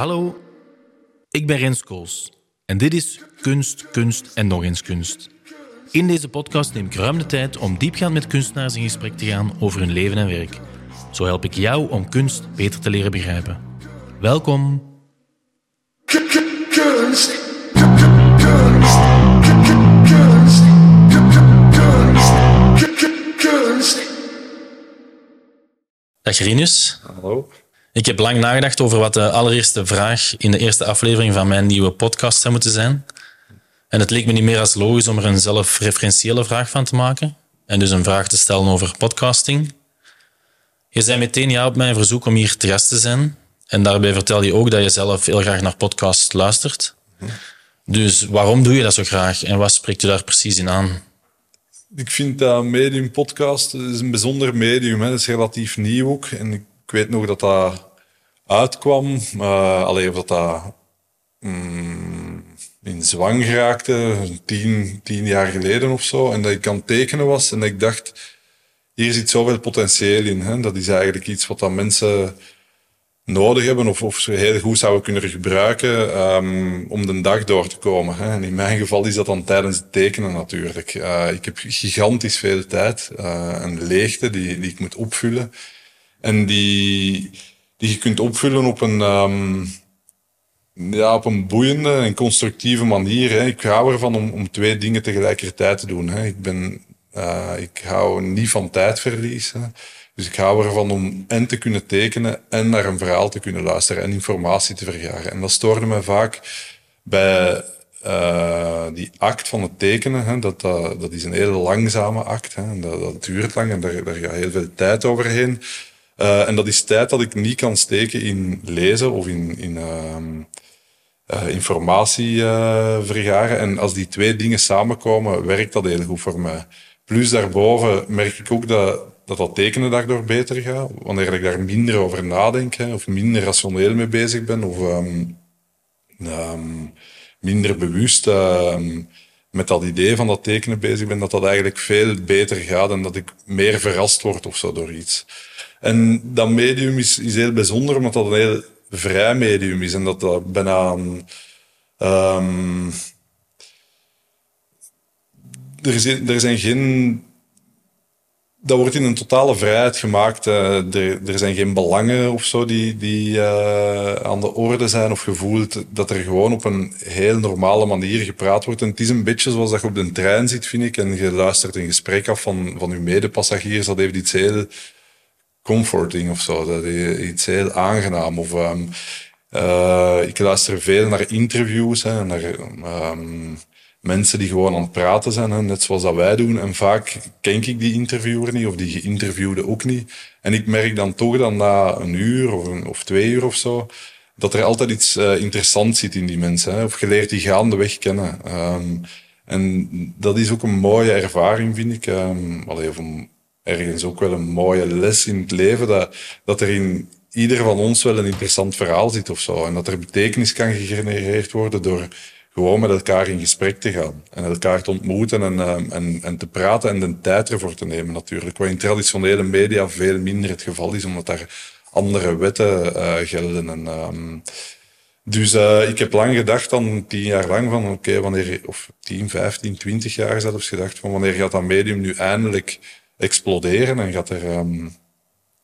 Hallo, ik ben Rens Kools en dit is Kunst, Kunst en nog eens Kunst. In deze podcast neem ik ruim de tijd om diepgaand met kunstenaars in gesprek te gaan over hun leven en werk. Zo help ik jou om kunst beter te leren begrijpen. Welkom. Dag Rinus. Hallo. Ik heb lang nagedacht over wat de allereerste vraag in de eerste aflevering van mijn nieuwe podcast zou moeten zijn. En het leek me niet meer als logisch om er een zelfreferentiële vraag van te maken. En dus een vraag te stellen over podcasting. Je zei meteen ja op mijn verzoek om hier te gast te zijn. En daarbij vertel je ook dat je zelf heel graag naar podcasts luistert. Dus waarom doe je dat zo graag en wat spreekt je daar precies in aan? Ik vind dat medium podcast is een bijzonder medium. Hè. Dat is relatief nieuw ook. En ik weet nog dat dat uitkwam. Uh, alleen of dat dat mm, in zwang geraakte, tien, tien jaar geleden of zo. En dat ik aan het tekenen was. En ik dacht, hier zit zoveel potentieel in. Hè. Dat is eigenlijk iets wat dat mensen nodig hebben of, of ze heel goed zouden kunnen gebruiken um, om de dag door te komen. Hè. En in mijn geval is dat dan tijdens het tekenen natuurlijk. Uh, ik heb gigantisch veel tijd uh, en leegte die ik moet opvullen. En die, die je kunt opvullen op een, um, ja, op een boeiende en constructieve manier. Hè. Ik hou ervan om, om twee dingen tegelijkertijd te doen. Hè. Ik, ben, uh, ik hou niet van tijdverlies. Hè. Dus ik hou ervan om en te kunnen tekenen en naar een verhaal te kunnen luisteren en informatie te vergaren. En dat stoorde me vaak bij uh, die act van het tekenen. Hè, dat, dat, dat is een hele langzame act. Hè, dat, dat duurt lang en daar, daar gaat heel veel tijd overheen. Uh, en dat is tijd dat ik niet kan steken in lezen of in, in uh, uh, informatie vergaren. En als die twee dingen samenkomen, werkt dat heel goed voor mij. Plus daarboven merk ik ook dat dat, tekenen daardoor beter gaat. Wanneer ik daar minder over nadenk hè, of minder rationeel mee bezig ben of um, um, minder bewust met dat idee van dat tekenen bezig ben, dat dat eigenlijk veel beter gaat en dat ik meer verrast word of zo door iets. En dat medium is, is heel bijzonder, omdat dat een heel vrij medium is en dat dat bijna um, er, zijn, er zijn geen dat wordt in een totale vrijheid gemaakt. Uh, er, er, zijn geen belangen of zo die, die uh, aan de orde zijn of gevoeld. Dat er gewoon op een heel normale manier gepraat wordt. En het is een beetje zoals dat je op de trein zit, vind ik. En je luistert een gesprek af van, van je medepassagiers. Dat heeft iets heel comforting of zo. Dat heeft iets heel aangenaam. Of, um, uh, ik luister veel naar interviews. Hè, naar, um, mensen die gewoon aan het praten zijn, hè, net zoals dat wij doen. En vaak ken ik die interviewer niet, of die geïnterviewde ook niet. En ik merk dan toch dan na een uur of, een, of twee uur of zo, dat er altijd iets uh, interessants zit in die mensen. Hè, of je leert die gaandeweg kennen. Um, en dat is ook een mooie ervaring, vind ik. Um, allee, ergens ook wel een mooie les in het leven, dat, dat er in ieder van ons wel een interessant verhaal zit of zo. En dat er betekenis kan gegenereerd worden door gewoon met elkaar in gesprek te gaan. En elkaar te ontmoeten en, uh, en, en te praten en de tijd ervoor te nemen natuurlijk. Wat in traditionele media veel minder het geval is, omdat daar andere wetten uh, gelden. En, um, dus uh, ik heb lang gedacht, dan tien jaar lang, van oké, wanneer, of tien, vijftien, twintig jaar zelfs gedacht, van wanneer gaat dat medium nu eindelijk exploderen en gaat er... Um,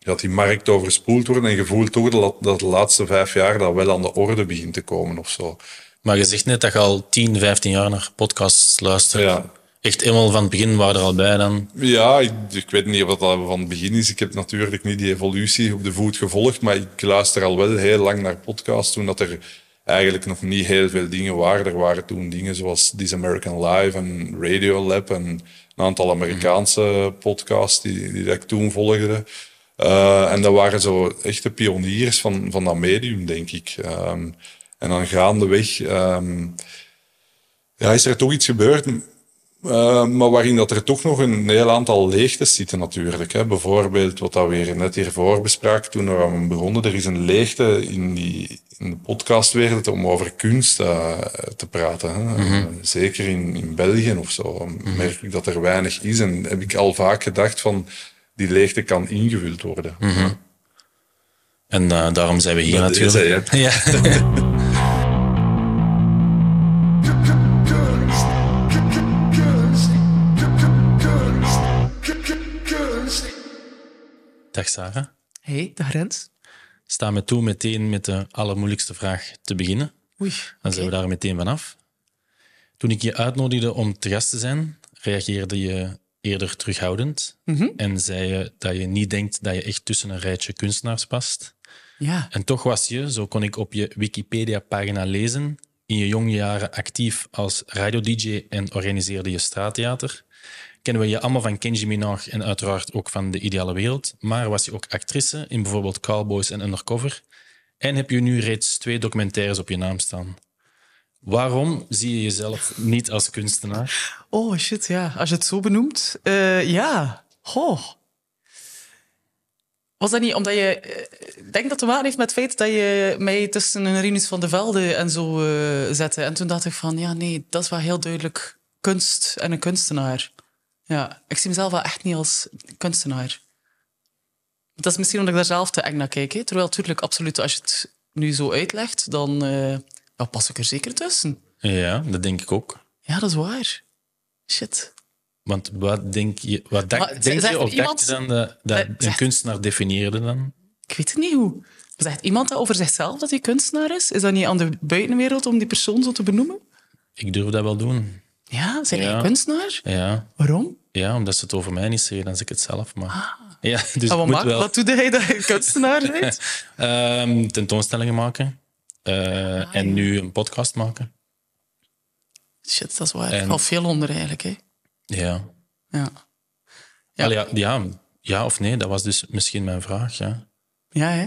gaat die markt overspoeld worden en gevoeld toch dat, dat de laatste vijf jaar dat wel aan de orde begint te komen of zo. Maar je zegt net dat je al 10, 15 jaar naar podcasts luistert. Ja. Echt helemaal van het begin waren er al bij dan? Ja, ik, ik weet niet wat dat van het begin is. Ik heb natuurlijk niet die evolutie op de voet gevolgd, maar ik luister al wel heel lang naar podcasts toen dat er eigenlijk nog niet heel veel dingen waren. Er waren toen dingen zoals This American Live en Radio Lab en een aantal Amerikaanse podcasts die, die ik toen volgde. Uh, en dat waren zo echte pioniers van, van dat medium, denk ik. Um, en dan gaandeweg um, ja, is er toch iets gebeurd, uh, maar waarin dat er toch nog een heel aantal leegtes zitten natuurlijk. Hè. Bijvoorbeeld wat dat we net hiervoor bespraken toen we begonnen. Er is een leegte in, die, in de podcastwereld om over kunst uh, te praten. Hè. Mm -hmm. zeker in, in België of zo mm -hmm. merk ik dat er weinig is. En heb ik al vaak gedacht van die leegte kan ingevuld worden. Mm -hmm. En eh, daarom zijn we hier deze, natuurlijk. ja. Dag Sarah. Hey, dag Rens. Sta me toe meteen met de allermoeilijkste vraag te beginnen. Oei. Dan zijn we daar meteen vanaf. Toen ik je uitnodigde om te gast te zijn, reageerde je eerder terughoudend en zei je dat je niet denkt dat je echt tussen een rijtje kunstenaars past. Ja. En toch was je, zo kon ik op je Wikipedia-pagina lezen, in je jonge jaren actief als radio-dj en organiseerde je straattheater. Kennen we je allemaal van Kenji Minaj en uiteraard ook van De Ideale Wereld, maar was je ook actrice in bijvoorbeeld Cowboys en Undercover. En heb je nu reeds twee documentaires op je naam staan. Waarom zie je jezelf niet als kunstenaar? Oh shit, ja. Als je het zo benoemt. eh, ja. Goh. Was dat niet omdat je... eh, Ik denk dat het te maken heeft met het feit dat je mij tussen een Rinus van de Velde en zo eh, zette. En toen dacht ik van, ja, nee, dat is wel heel duidelijk kunst en een kunstenaar. Ja, ik zie mezelf wel echt niet als kunstenaar. Dat is misschien omdat ik daar zelf te eng naar kijk. Hè. Terwijl, natuurlijk, absoluut, als je het nu zo uitlegt, dan eh, ja, pas ik er zeker tussen. Ja, dat denk ik ook. Ja, dat is waar. Shit. Want wat denk je, wat dacht, Maar denk je of iemand- dacht je dan dat, dat Eh, een zegt- kunstenaar definieerde dan? Ik weet het niet hoe. Zegt iemand dat over zichzelf dat hij kunstenaar is? Is dat niet aan de buitenwereld om die persoon zo te benoemen? Ik durf dat wel doen. Ja, zijn Ja. jij kunstenaar? Ja, Waarom? ja omdat ze het over mij niet zeggen, dan zeg ik het zelf. Maar... Ja, dus Ah, wat, moet maakt- wel wat doet hij dat je kunstenaar bent? Ehm, tentoonstellingen maken. eh, Ah, en nu een podcast maken. Shit, dat is waar. En- valt veel onder eigenlijk. Hè. Ja. Ja. Ja. ja, ja, ja of nee, dat was dus misschien mijn vraag. Ja. Ja, hè?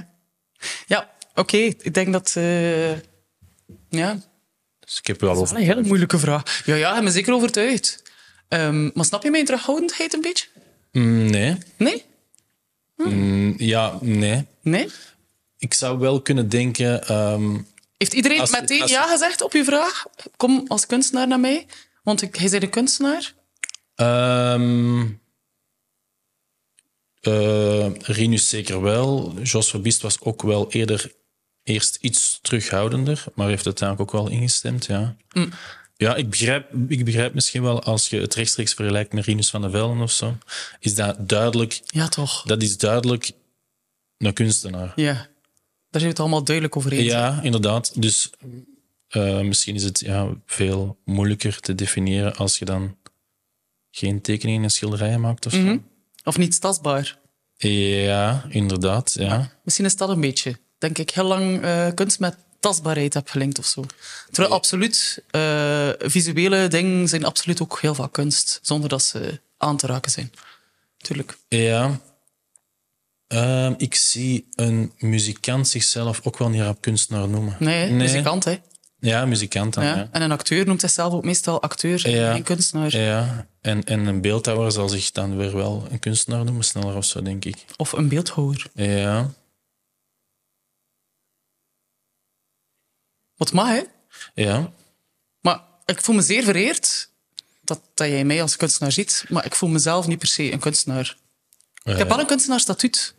Ja, oké. Ik denk dat... eh, ja, Dus ik heb wel dat is een hele moeilijke vraag. Ja, ja, ik ben me zeker overtuigd. Ehm, maar snap je mijn terughoudendheid een beetje? Mm, nee. Nee? Mm, ja, nee. Nee? Ik zou wel kunnen denken... ehm, Heeft iedereen Als- meteen als- ja gezegd op je vraag? Kom als kunstenaar naar mij. Want ik, hij zei de kunstenaar. Eh, Rinus zeker wel. Jos Verbiest was ook wel eerder eerst iets terughoudender, maar heeft uiteindelijk ook wel ingestemd, ja. Ja, ik begrijp, ik begrijp misschien wel als je het rechtstreeks vergelijkt met Rinus van der Velde of zo, is dat duidelijk, Ja, toch? dat is duidelijk een kunstenaar. Ja. Daar we het allemaal duidelijk over eens. Ja, inderdaad. Dus eh, misschien is het ja, veel moeilijker te definiëren als je dan geen tekeningen en schilderijen maakt of zo. Of niet tastbaar. Ja, inderdaad. Ja. Misschien is dat een beetje. Denk ik heel lang eh, kunst met tastbaarheid heb gelinkt of zo. Terwijl absoluut, eh, visuele dingen zijn absoluut ook heel vaak kunst, zonder dat ze aan te raken zijn. Tuurlijk. ja. Ehm, ik zie een muzikant zichzelf ook wel niet op kunstenaar noemen. Nee, hè? muzikant, hè. Ja, muzikant dan. Ja. Ja. En een acteur noemt zichzelf ook meestal acteur en Ja. geen kunstenaar. Ja. En, en een beeldhouwer zal zich dan weer wel een kunstenaar noemen, sneller of zo, denk ik. Of een beeldhouwer. Ja. Wat mag, hè? Ja. Maar ik voel me zeer vereerd dat, dat jij mij als kunstenaar ziet, maar ik voel mezelf niet per se een kunstenaar. Ik heb wel een kunstenaarstatuut.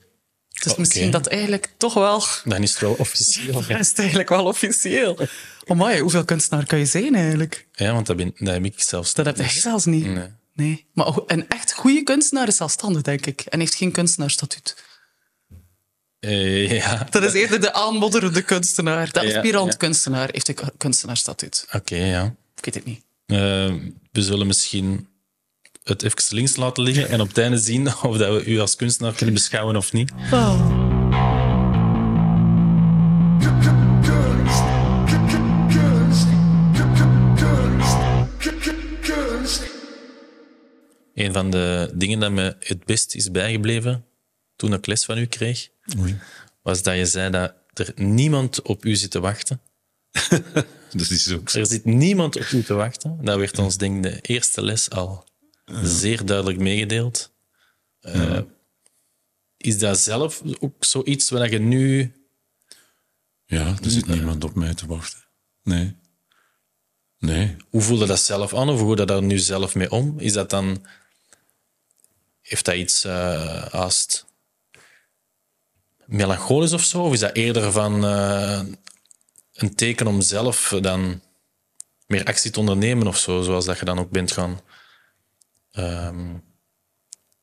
Dus Oké. misschien dat eigenlijk toch wel... Dan is het wel officieel. Dat is het eigenlijk wel officieel. Oh my, hoeveel kunstenaar kan je zijn eigenlijk? Ja, want dat, ben, dat heb ik zelfs Dat heb jij zelfs niet. Nee. Nee. Maar een echt goede kunstenaar is zelfstandig, denk ik. En heeft geen kunstenaarstatuut. Eh, ja, Dat is eerder de aanmodderende kunstenaar. De aspirant ja. kunstenaar heeft een kunstenaarstatuut. oké, ja. Ik weet het niet. Eh, we zullen misschien het even links laten liggen en op het einde zien of dat we u als kunstenaar kunnen beschouwen of niet. Kunst. Een van de dingen dat me het best is bijgebleven toen ik les van u kreeg, was dat je zei dat er niemand op u zit te wachten. Dat is ook zo. Er zit niemand op u te wachten. Dat werd ons, denk ik, de eerste les al zeer duidelijk meegedeeld. Eh, Is dat zelf ook zoiets waar je nu... Ja, er zit niemand op mij te wachten. Nee. Nee. Hoe voelde dat zelf aan? Of hoe je daar nu zelf mee om? Is dat dan... Heeft dat iets eh haast melancholisch of zo? Of is dat eerder van eh, een teken om zelf dan meer actie te ondernemen of zo? Zoals dat je dan ook bent gaan ehm,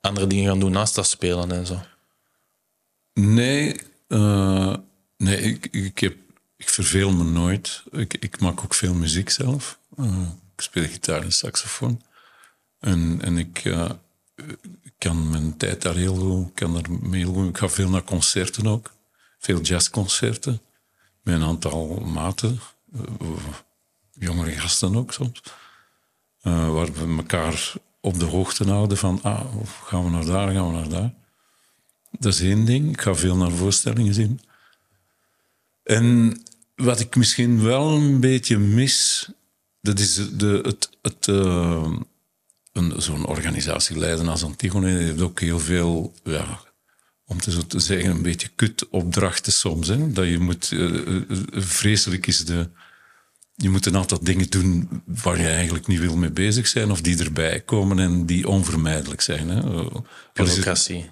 andere dingen gaan doen naast dat spelen en zo. Nee, eh, nee ik, ik, heb, ik verveel me nooit. Ik, ik maak ook veel muziek zelf. Eh, ik speel gitaar en saxofoon. En, en ik kan mijn tijd daar heel goed, kan er mee. Ik ga veel naar concerten ook. Veel jazzconcerten. Met een aantal maten. eh, jongere gasten ook soms. Eh, waar we elkaar op de hoogte houden van, ah, gaan we naar daar, gaan we naar daar. Dat is één ding. Ik ga veel naar voorstellingen zien. En wat ik misschien wel een beetje mis, dat is de, het, het, eh, zo'n organisatie leiden als Antigone heeft ook heel veel, ja, om te zo te zeggen, een beetje kutopdrachten soms. Hè? Dat je moet, eh, eh, vreselijk is de, je moet een aantal dingen doen waar je eigenlijk niet wil mee bezig zijn, of die erbij komen en die onvermijdelijk zijn. Hè? Eh, Bureaucratie.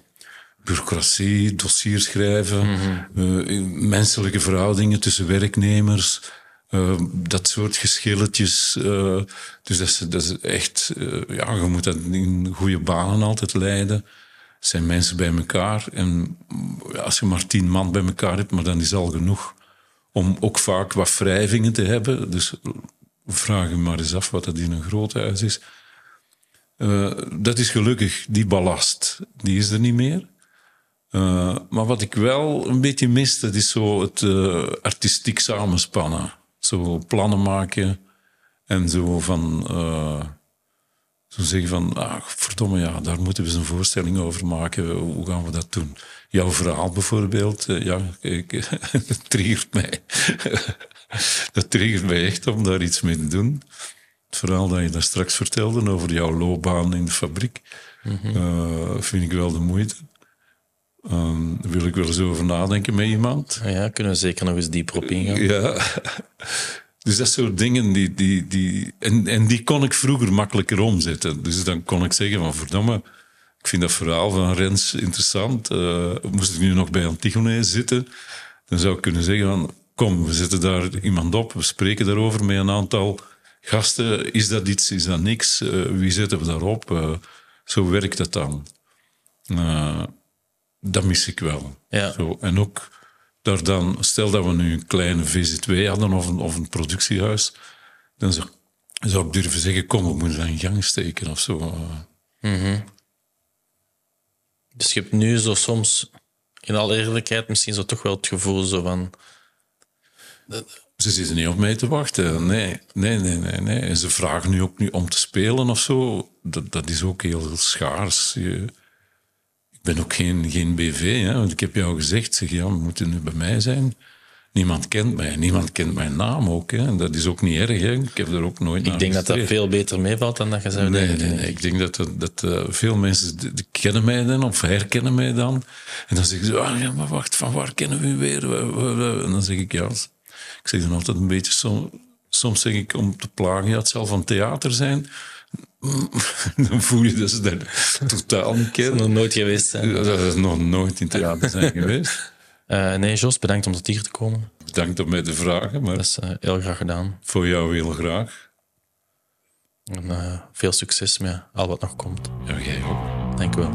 bureaucratie, dossiers schrijven, eh, menselijke verhoudingen tussen werknemers, eh, dat soort geschilletjes. eh, dus dat is, dat is echt, eh, ja, je moet dat in goede banen altijd leiden. Er zijn mensen bij elkaar en als je maar tien man bij elkaar hebt, maar dan is al genoeg om ook vaak wat wrijvingen te hebben. Dus vraag je maar eens af wat dat in een groot huis is. Eh, dat is gelukkig, die ballast, die is er niet meer. Maar wat ik wel een beetje mis, dat is zo het artistiek samenspannen. Zo plannen maken en zo van... Uh, zo zeggen van, ah, verdomme, ja, daar moeten we eens een voorstelling over maken. Hoe gaan we dat doen? Jouw verhaal bijvoorbeeld, uh, ja, ik, dat triggert mij. dat triggert mij echt om daar iets mee te doen. Het verhaal dat je daar straks vertelde over jouw loopbaan in de fabriek, mm -hmm. vind ik wel de moeite. Um, daar wil ik wel eens over nadenken met iemand. Ja, kunnen we zeker nog eens dieper op ingaan. Ja. Dus dat soort dingen, die, die, die, en, en die kon ik vroeger makkelijker omzetten. Dus dan kon ik zeggen van, verdomme, ik vind dat verhaal van Rens interessant. Uh, moest ik nu nog bij Antigone zitten, dan zou ik kunnen zeggen van, kom, we zetten daar iemand op, we spreken daarover met een aantal gasten. Is dat iets, is dat niks? Uh, wie zetten we daarop? Uh, zo werkt dat dan. Dat mis ik wel. Ja. Zo, en ook daar dan, stel dat we nu een kleine VZ2 hadden of een, of een productiehuis, dan zou, zou ik durven zeggen, kom, we moeten dat in gang steken of zo. Mm -hmm. Dus je hebt nu zo soms, in alle eerlijkheid, misschien zo toch wel het gevoel zo van... Ze zitten niet op mij te wachten. Nee, nee, nee, nee. nee. En ze vragen nu ook niet om te spelen of zo. Dat, dat is ook heel schaars. Je, ben ook geen, geen BV, hè? want ik heb jou gezegd, zeg, ja, we moeten nu bij mij zijn. Niemand kent mij, niemand kent mijn naam ook. Hè? En dat is ook niet erg, hè? ik heb er ook nooit Ik denk dat dat veel beter meevalt dan dat je zou nee, denken. Nee, nee, ik denk dat, dat, dat uh, veel mensen kennen mij dan of herkennen mij dan. En dan zeggen ze, ah, ja, maar wacht, van waar kennen we u weer? En dan zeg ik, ja, ik zeg dan altijd een beetje, soms, soms zeg ik om te plagen, ja, het zal van theater zijn dan voel je dat ze dat totaal niet kennen. nog nooit geweest zijn. Dat is nog nooit in theater zijn geweest. Uh, nee, Jos, bedankt om tot hier te komen. Bedankt om mij te vragen. Maar dat is uh, heel graag gedaan. Voor jou heel graag. En, uh, veel succes met al wat nog komt. Ja, jij ook. Dank u wel.